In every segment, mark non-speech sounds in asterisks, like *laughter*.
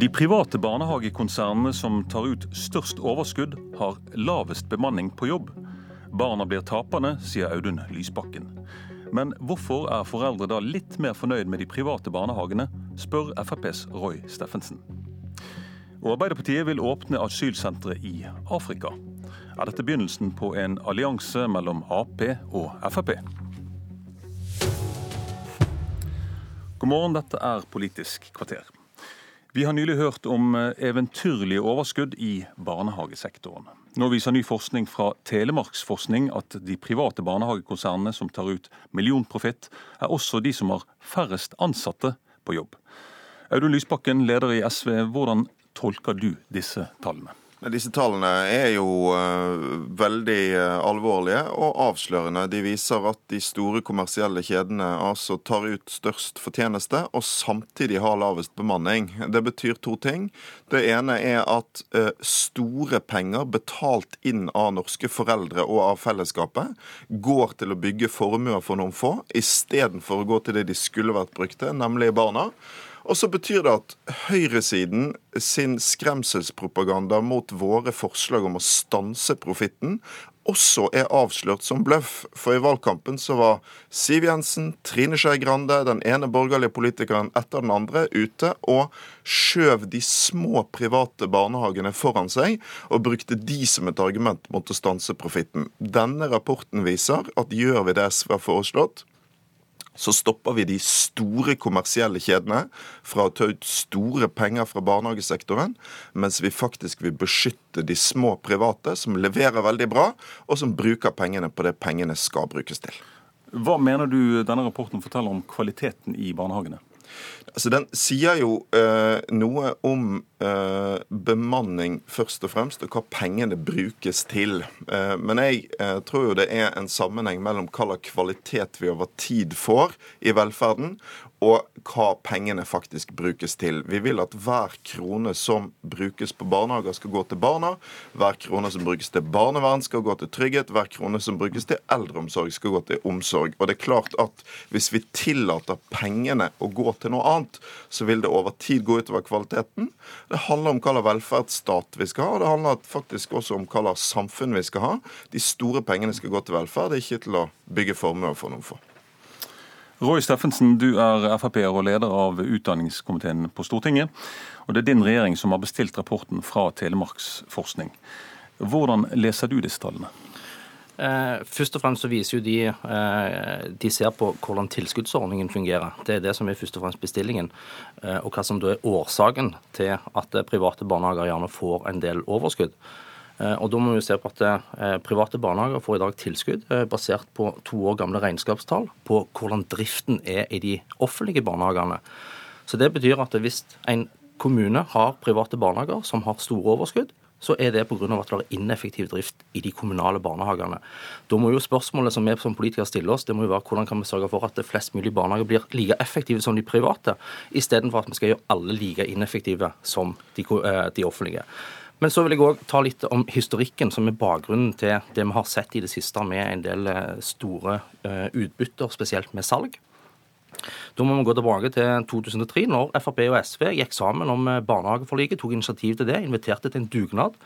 De private barnehagekonsernene som tar ut størst overskudd, har lavest bemanning på jobb. Barna blir tapende, sier Audun Lysbakken. Men hvorfor er foreldre da litt mer fornøyd med de private barnehagene, spør FrPs Roy Steffensen. Og Arbeiderpartiet vil åpne asylsentre i Afrika. Er dette begynnelsen på en allianse mellom Ap og Frp? God morgen, dette er Politisk kvarter. Vi har nylig hørt om eventyrlige overskudd i barnehagesektoren. Nå viser ny forskning fra Telemarksforskning at de private barnehagekonsernene som tar ut millionprofitt, er også de som har færrest ansatte på jobb. Audun Lysbakken, leder i SV, hvordan tolker du disse tallene? Disse tallene er jo uh, veldig uh, alvorlige og avslørende. De viser at de store kommersielle kjedene altså tar ut størst fortjeneste og samtidig har lavest bemanning. Det betyr to ting. Det ene er at uh, store penger betalt inn av norske foreldre og av fellesskapet går til å bygge formuer for noen få, istedenfor å gå til det de skulle vært brukt til, nemlig barna. Og så betyr det at høyresiden sin skremselspropaganda mot våre forslag om å stanse profitten også er avslørt som bløff. For i valgkampen så var Siv Jensen, Trine Skei Grande, den ene borgerlige politikeren etter den andre ute og skjøv de små private barnehagene foran seg og brukte de som et argument mot å stanse profitten. Denne rapporten viser at gjør vi det SV har foreslått, så stopper vi de store kommersielle kjedene fra å ta ut store penger fra barnehagesektoren, mens vi faktisk vil beskytte de små private, som leverer veldig bra, og som bruker pengene på det pengene skal brukes til. Hva mener du denne rapporten forteller om kvaliteten i barnehagene? Altså, Den sier jo eh, noe om eh, bemanning først og fremst, og hva pengene brukes til. Eh, men jeg eh, tror jo det er en sammenheng mellom hva slags kvalitet vi over tid får i velferden, og hva pengene faktisk brukes til. Vi vil at hver krone som brukes på barnehager, skal gå til barna. Hver krone som brukes til barnevern, skal gå til trygghet. Hver krone som brukes til eldreomsorg, skal gå til omsorg. Og det er klart at hvis vi tillater pengene å gå til noe annet, så vil det over tid gå utover kvaliteten. Det handler om hva slags velferdsstat vi skal ha, og det handler faktisk også om hva slags samfunn vi skal ha. De store pengene skal gå til velferd, ikke til å bygge formuer for noen få. Roy Steffensen, du er Frp-er og leder av utdanningskomiteen på Stortinget. Og det er din regjering som har bestilt rapporten fra Telemarksforskning. Hvordan leser du disse tallene? Eh, først og fremst så viser jo de eh, De ser på hvordan tilskuddsordningen fungerer. Det er det som er først og fremst bestillingen. Eh, og hva som da er årsaken til at private barnehager gjerne får en del overskudd. Og Da må vi se på at private barnehager får i dag tilskudd basert på to år gamle regnskapstall på hvordan driften er i de offentlige barnehagene. Så Det betyr at hvis en kommune har private barnehager som har store overskudd, så er det pga. at det er ineffektiv drift i de kommunale barnehagene. Da må jo spørsmålet som vi som politikere stiller oss, det må jo være hvordan kan vi sørge for at flest mulig barnehager blir like effektive som de private, istedenfor at vi skal gjøre alle like ineffektive som de, de offentlige. Men så vil jeg òg ta litt om historikken, som er bakgrunnen til det vi har sett i det siste med en del eh, store eh, utbytter, spesielt med salg. Da må vi gå tilbake til 2003, når Frp og SV gikk sammen om eh, barnehageforliket, tok initiativ til det, inviterte til en dugnad.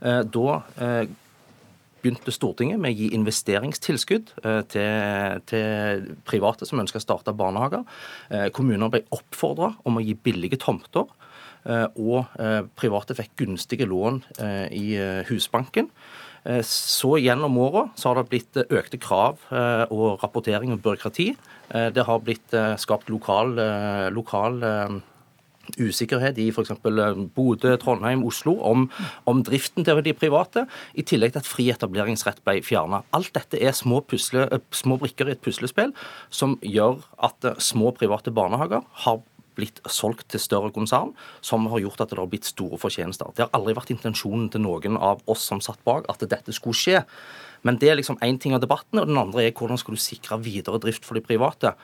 Da begynte Stortinget med å gi investeringstilskudd til, til private som ønsker å starte barnehager. Kommuner ble oppfordra om å gi billige tomter. Eh, og eh, private fikk gunstige lån eh, i Husbanken. Så gjennom åra har det blitt økte krav og rapportering og byråkrati. Det har blitt skapt lokal, lokal usikkerhet i f.eks. Bodø, Trondheim, Oslo om, om, driften til de private, i tillegg til at fri etableringsrett ble fjerna. Alt dette er små, pusle, små brikker i et puslespill som gjør at små private barnehager har blitt solgt til større konsern, som har gjort at det har blitt store fortjenester. Det har aldri vært intensjonen til noen av oss som satt bak, at dette skulle skje. Men det er liksom én ting av debatten, og den andre er hvordan skal du sikre videre drift for de private.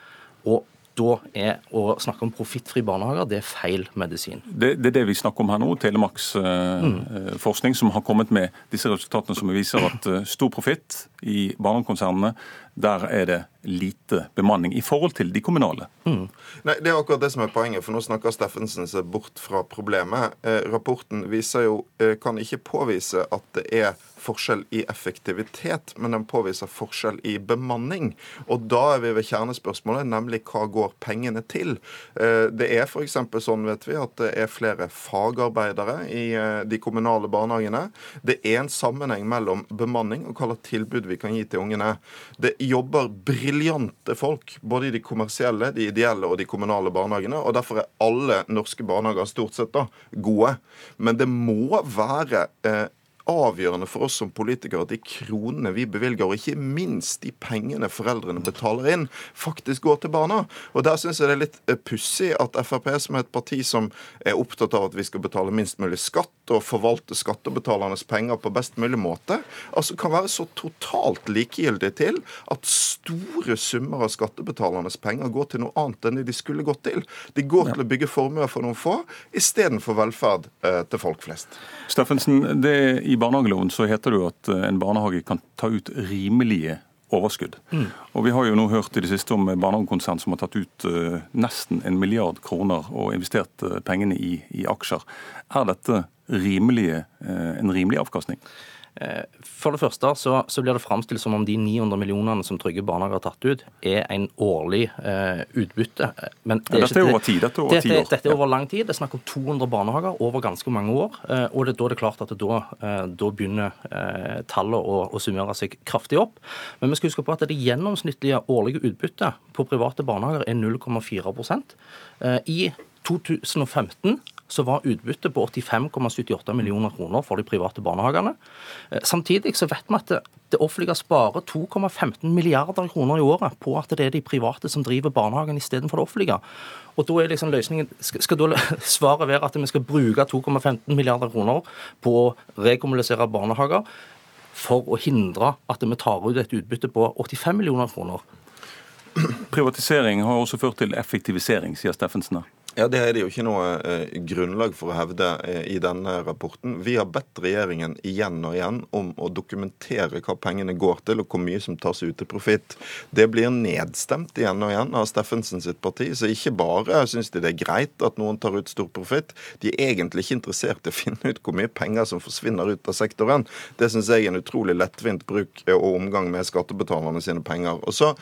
Og da er å snakke om profittfrie barnehager det er feil medisin. Det, det, er det vi snakker om her nå. Telemarks eh, mm. Eh, forskning som har kommet med disse resultatene som viser at eh, stor profitt i barnehagekonsernene der er det lite bemanning i forhold til de kommunale. Mm. Nei, Det er akkurat det som er poenget, for nå snakker Steffensen seg bort fra problemet. Eh, rapporten viser jo, eh, kan ikke påvise at det er forskjell i effektivitet, men den påviser forskjell i bemanning. Og da er vi ved kjernespørsmålet, nemlig hva går pengene til? Eh, det er f.eks. sånn, vet vi, at det er flere fagarbeidere i eh, de kommunale barnehagene. Det er en sammenheng mellom bemanning og hva slags tilbud vi kan gi til ungene. Det jobber briljante folk, både i de kommersielle, de ideelle og de kommunale barnehagene, og derfor er alle norske barnehager stort sett da gode. Men det må være eh, avgjørende for oss som politikere at de kronene vi bevilger, og ikke minst de pengene foreldrene betaler inn, faktisk går til barna. Og Der syns jeg det er litt eh, pussig at Frp, som er et parti som er opptatt av at vi skal betale minst mulig skatt og forvalte skattebetalernes penger på best mulig måte, altså kan være så totalt likegyldig til at store summer av skattebetalernes penger går til noe annet enn det de skulle gått til. De går til å bygge formuer for noen få, istedenfor velferd eh, til folk flest. Steffensen, det i barnehageloven så heter det jo at eh, en barnehage kan ta ut rimelige overskudd. Mm. Og Vi har jo nå hørt i det siste om barnehagekonsern som har tatt ut uh, nesten en milliard kroner og investert uh, pengene i, i, aksjer. Er dette rimelige, uh, en rimelig avkastning? Eh, for det første så, så, blir det framstilt som om de 900 millionene som Trygge barnehager har tatt ut, er en årlig eh, utbytte. Men det er dette er over tid? Dette er over, dette, år. dette er over lang tid. Det er snakk om 200 barnehager over ganske mange år. Eh, og det, da er det klart at det, da, eh, da, begynner eh, tallet å, å, summere seg kraftig opp. Men vi skal huske på at det gjennomsnittlige årlige utbyttet på private barnehager er 0,4 eh, I 2015 så var utbyttet på 85,78 millioner kroner for de private barnehagene. Eh, samtidig så vet vi at det, det offentlige sparer 2,15 milliarder kroner i året på at det er de private som driver barnehagen istedenfor det offentlige. Og da er liksom løsningen, Skal da *laughs* svaret være at vi skal bruke 2,15 milliarder kroner på å rekommunisere barnehager for å hindre at vi tar ut et utbytte på 85 millioner kroner? Privatisering har også ført til effektivisering, sier Steffensen. Ja, Det er det jo ikke noe eh, grunnlag for å hevde eh, i denne rapporten. Vi har bedt regjeringen igjen og igjen om å dokumentere hva pengene går til, og hvor mye som tas ut til profitt. Det blir nedstemt igjen og igjen av Steffensen sitt parti. Så ikke bare syns de det er greit at noen tar ut stor profitt, de er egentlig ikke interessert i å *laughs* finne ut hvor mye penger som forsvinner ut av sektoren. Det syns jeg er en utrolig lettvint bruk og omgang med skattebetalerne sine penger. Og så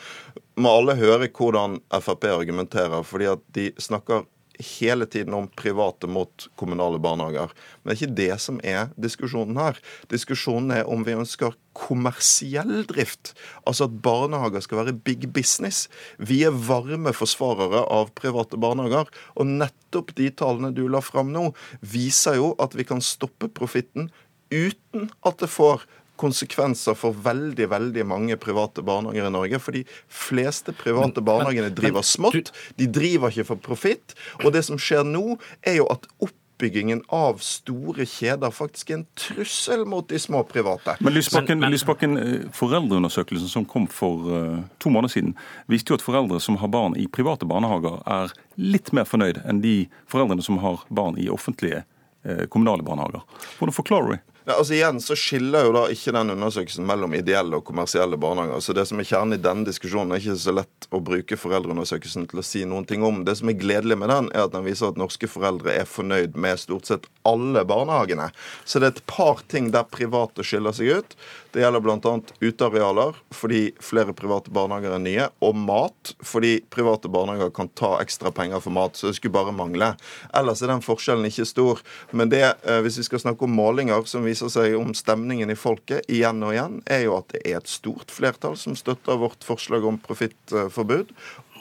må alle høre hvordan Frp argumenterer, fordi at de snakker hele tiden om private mot kommunale barnehager. Men det er ikke det som er diskusjonen her. Diskusjonen er om vi ønsker kommersiell drift. Altså at barnehager skal være big business. Vi er varme forsvarere av private barnehager. Og nettopp de tallene du la fram nå, viser jo at vi kan stoppe profitten uten at det får konsekvenser for veldig veldig mange private barnehager i Norge. For de fleste private barnehagene driver smått. De driver ikke for profitt. Og det som skjer nå, er jo at oppbyggingen av store kjeder faktisk er en trussel mot de små private. Men Lysbakken, men, Lysbakken eh, Foreldreundersøkelsen som kom for uh, to måneder siden, viste jo at foreldre som har barn i private barnehager, er litt mer fornøyd enn de foreldrene som har barn i offentlige uh, kommunale barnehager. Hvordan forklarer du det? Ja, altså igjen så skiller jo da ikke den undersøkelsen mellom ideelle og kommersielle barnehager. Så Det som er kjernen i denne diskusjonen, er ikke så lett å bruke foreldreundersøkelsen til å si noen ting om. Det som er gledelig med den, er at den viser at norske foreldre er fornøyd med stort sett alle barnehagene. Så det er et par ting der private skiller seg ut. Det gjelder bl.a. utearealer, fordi flere private barnehager er nye, og mat, fordi private barnehager kan ta ekstra penger for mat. Så det skulle bare mangle. Ellers er den forskjellen ikke stor. Men det, eh, hvis vi skal snakke om målinger som viser viser seg om stemningen i folket igjen og igjen, er jo at det er et stort flertall som støtter vårt forslag om profittforbud.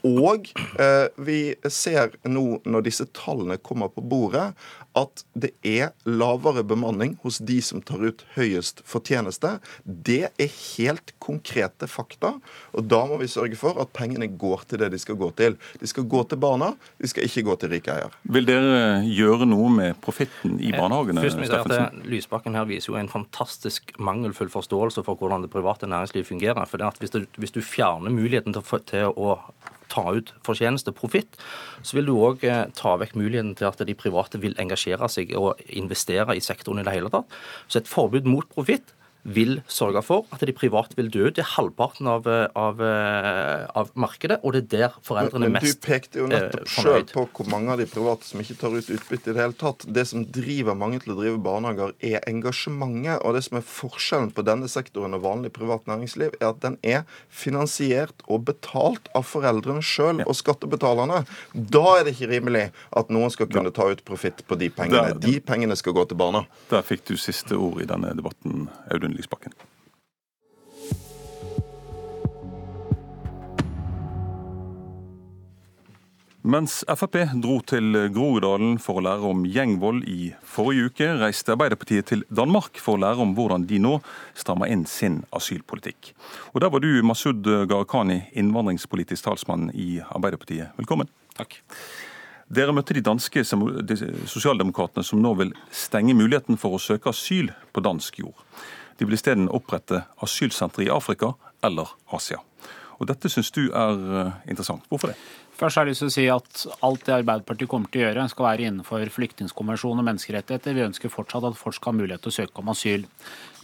Og eh, vi ser nå, når disse tallene kommer på bordet, at det er lavere bemanning hos de som tar ut høyest fortjeneste. Det er helt konkrete fakta. Og da må vi sørge for at pengene går til det de skal gå til. De skal gå til barna, de skal ikke gå til rike eiere. Vil dere gjøre noe med profitten i barnehagene? Først må jeg si at Lysbakken her viser jo en fantastisk mangelfull forståelse for hvordan det private næringslivet fungerer. For det at hvis du, hvis du fjerner muligheten til, til å ta ut fortjeneste, profitt, så vil du òg eh, ta vekk muligheten til at de private vil engasjere seg og investere i sektoren i det hele tatt. Så et forbud mot profitt vil sørge for at de private vil dø ut. Det er halvparten av, av, av markedet, og det er der foreldrene men, men mest Du pekte jo nettopp sjøl på hvor mange av de private som ikke tar ut utbytte i det hele tatt. Det som driver mange til å drive barnehager, er engasjementet. Og det som er forskjellen på denne sektoren og vanlig privat næringsliv, er at den er finansiert og betalt av foreldrene sjøl og skattebetalerne. Da er det ikke rimelig at noen skal kunne ta ut profitt på de pengene. De pengene skal gå til barna. Der fikk du siste ord i denne debatten, Audun Lysbakken. Mens Frp dro til Groruddalen for å lære om gjengvold i forrige uke, reiste Arbeiderpartiet til Danmark for å lære om hvordan de nå strammer inn sin asylpolitikk. Og Der var du, Masud Gharahkhani, innvandringspolitisk talsmann i Arbeiderpartiet. Velkommen. Takk. Dere møtte de danske sosialdemokratene som nå vil stenge muligheten for å søke asyl på dansk jord. De vil isteden opprette asylsentre i Afrika eller Asia. Og Dette syns du er eh, interessant. Hvorfor det? Først har jeg lyst til å si at Alt det Arbeiderpartiet kommer til å gjøre, skal være innenfor flyktningkonvensjonen og menneskerettigheter. Vi ønsker fortsatt at folk skal ha mulighet til å søke om asyl.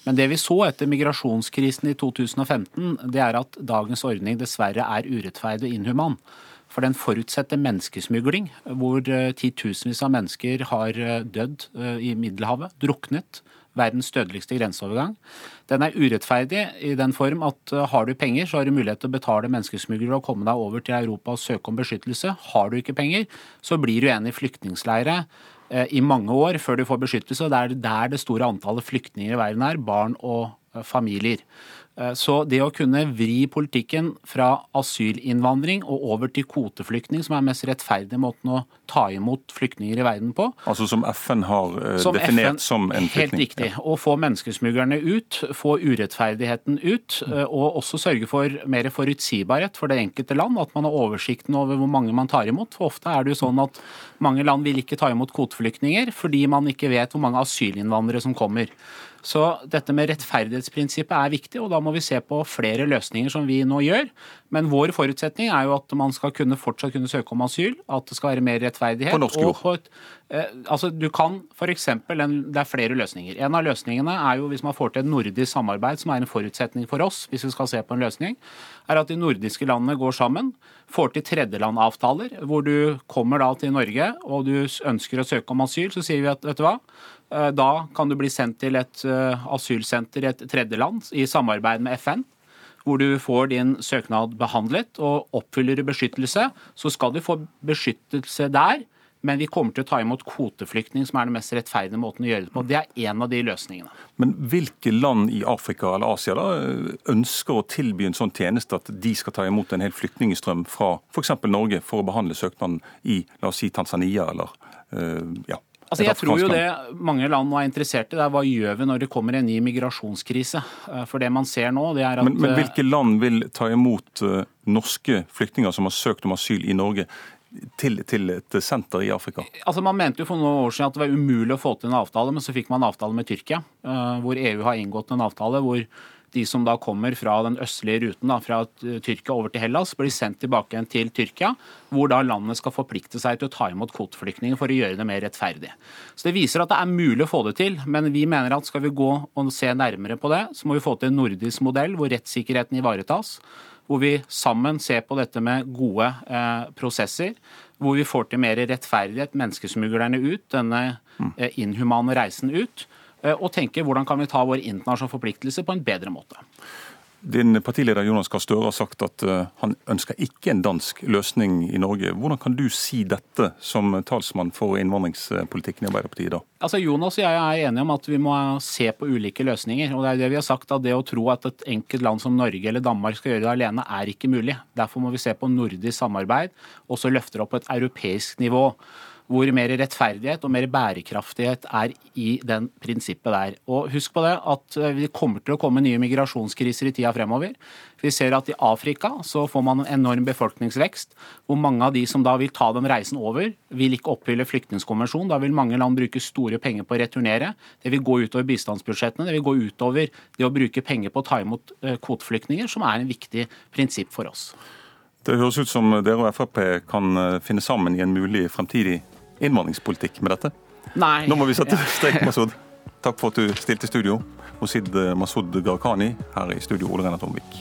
Men det vi så etter migrasjonskrisen i 2015, det er at dagens ordning dessverre er urettferdig og inhuman. For den forutsetter menneskesmugling, hvor eh, titusenvis av mennesker har eh, dødd i Middelhavet, druknet verdens dødeligste grenseovergang. Den er urettferdig i den form at uh, har du penger, så har du mulighet til å betale menneskesmuglere og komme deg over til Europa og søke om beskyttelse. Har du ikke penger, så blir du igjen i flyktningleire uh, i mange år før du får beskyttelse. og Det er der det store antallet flyktninger i verden er, barn og uh, familier. Eh, så det å kunne vri politikken fra asylinnvandring og over til kvoteflyktning, som er mest rettferdig måten å ta imot flyktninger i verden på Altså som FN har eh, som definert FN, som en flyktning? Helt riktig. Å få menneskesmuglerne ut, få urettferdigheten ut, eh, og også sørge for mer forutsigbarhet for det enkelte land. At man har oversikten over hvor mange man tar imot. For ofte er det jo sånn at mange land vil ikke ta imot kvoteflyktninger fordi man ikke vet hvor mange asylinnvandrere som kommer. Så dette med rettferdighetsprinsippet er viktig, og da må vi se på flere løsninger som vi nå gjør. Men vår forutsetning er jo at man skal kunne fortsatt kunne søke om asyl, at det skal være mer rettferdighet. På norsk jord. Eh, altså du kan eksempel, Det er flere løsninger. En av løsningene er jo hvis man får til et nordisk samarbeid, som er en forutsetning for oss, hvis vi skal se på en løsning, er at de nordiske landene går sammen, får til tredjelandavtaler, hvor du kommer da til Norge og du ønsker å søke om asyl, så sier vi at vet du hva, da kan du bli sendt til et eh, asylsenter i et tredjeland i samarbeid med FN hvor du får din søknad behandlet og oppfyller beskyttelse, så skal du få beskyttelse der. Men vi kommer til å ta imot kvoteflyktning, som er den mest rettferdige måten å gjøre det på. Det er en av de løsningene. Men hvilke land i Afrika eller Asia da ønsker å tilby en sånn tjeneste at de skal ta imot en hel flyktningstrøm fra f.eks. Norge for å behandle søknaden i la oss si Tanzania eller uh, ja, Altså, jeg tror jo det mange land nå er interessert i, det er hva gjør vi når det kommer en ny migrasjonskrise. Eh, for det man ser nå, det er at Men, men hvilke land vil ta imot uh, norske flyktninger som har søkt om asyl i Norge? Til, til, et senter i Afrika? Altså Man mente jo for noen år siden at det var umulig å få til en avtale, men så fikk man en avtale med Tyrkia, hvor EU har inngått en avtale hvor de som da kommer fra den østlige ruten da, fra Tyrkia over til Hellas, blir sendt tilbake igjen til Tyrkia, hvor da landet skal forplikte seg til å ta imot kvoteflyktninger for å gjøre det mer rettferdig. Så Det viser at det er mulig å få det til, men vi mener at skal vi gå og se nærmere på det, så må vi få til en nordisk modell hvor rettssikkerheten ivaretas. Hvor vi sammen ser på dette med gode eh, prosesser. Hvor vi får til mer rettferdighet, menneskesmuglerne ut, denne eh, inhumane reisen ut. Eh, og tenke hvordan kan vi ta vår internasjonale forpliktelse på en bedre måte. Din partileder Jonas Gahr Støre har sagt at eh, han ønsker ikke en dansk løsning i Norge. Hvordan kan du si dette som talsmann for innvandringspolitikken i Arbeiderpartiet da? Altså Jonas og jeg er enige om at vi må se på ulike løsninger. og Det er det vi har sagt at det å tro at et enkelt land som Norge eller Danmark skal gjøre det alene, er ikke mulig. Derfor må vi se på nordisk samarbeid, og så løfte det opp på et europeisk nivå hvor mer rettferdighet og mer bærekraftighet er i den prinsippet der. Og Husk på det at eh, vi kommer til å komme nye migrasjonskriser i tida fremover. Vi ser at i Afrika så får man en enorm befolkningsvekst, hvor mange av de som da vil ta den reisen over, vil ikke oppfylle flyktningkonvensjonen. Da vil mange land bruke store penger på å returnere. Det vil gå utover bistandsbudsjettene, det vil gå utover det å bruke penger på å ta imot eh, kvoteflyktninger, som er en viktig prinsipp for oss. Det høres ut som dere og Frp kan eh, finne sammen i en mulig fremtidig innvandringspolitikk med dette? Nei. Nå må vi sette *laughs* strek, Masud. Takk for at du stilte i studio. Mosid Masud Gharahkhani her i studio, Ole Renat Omvik.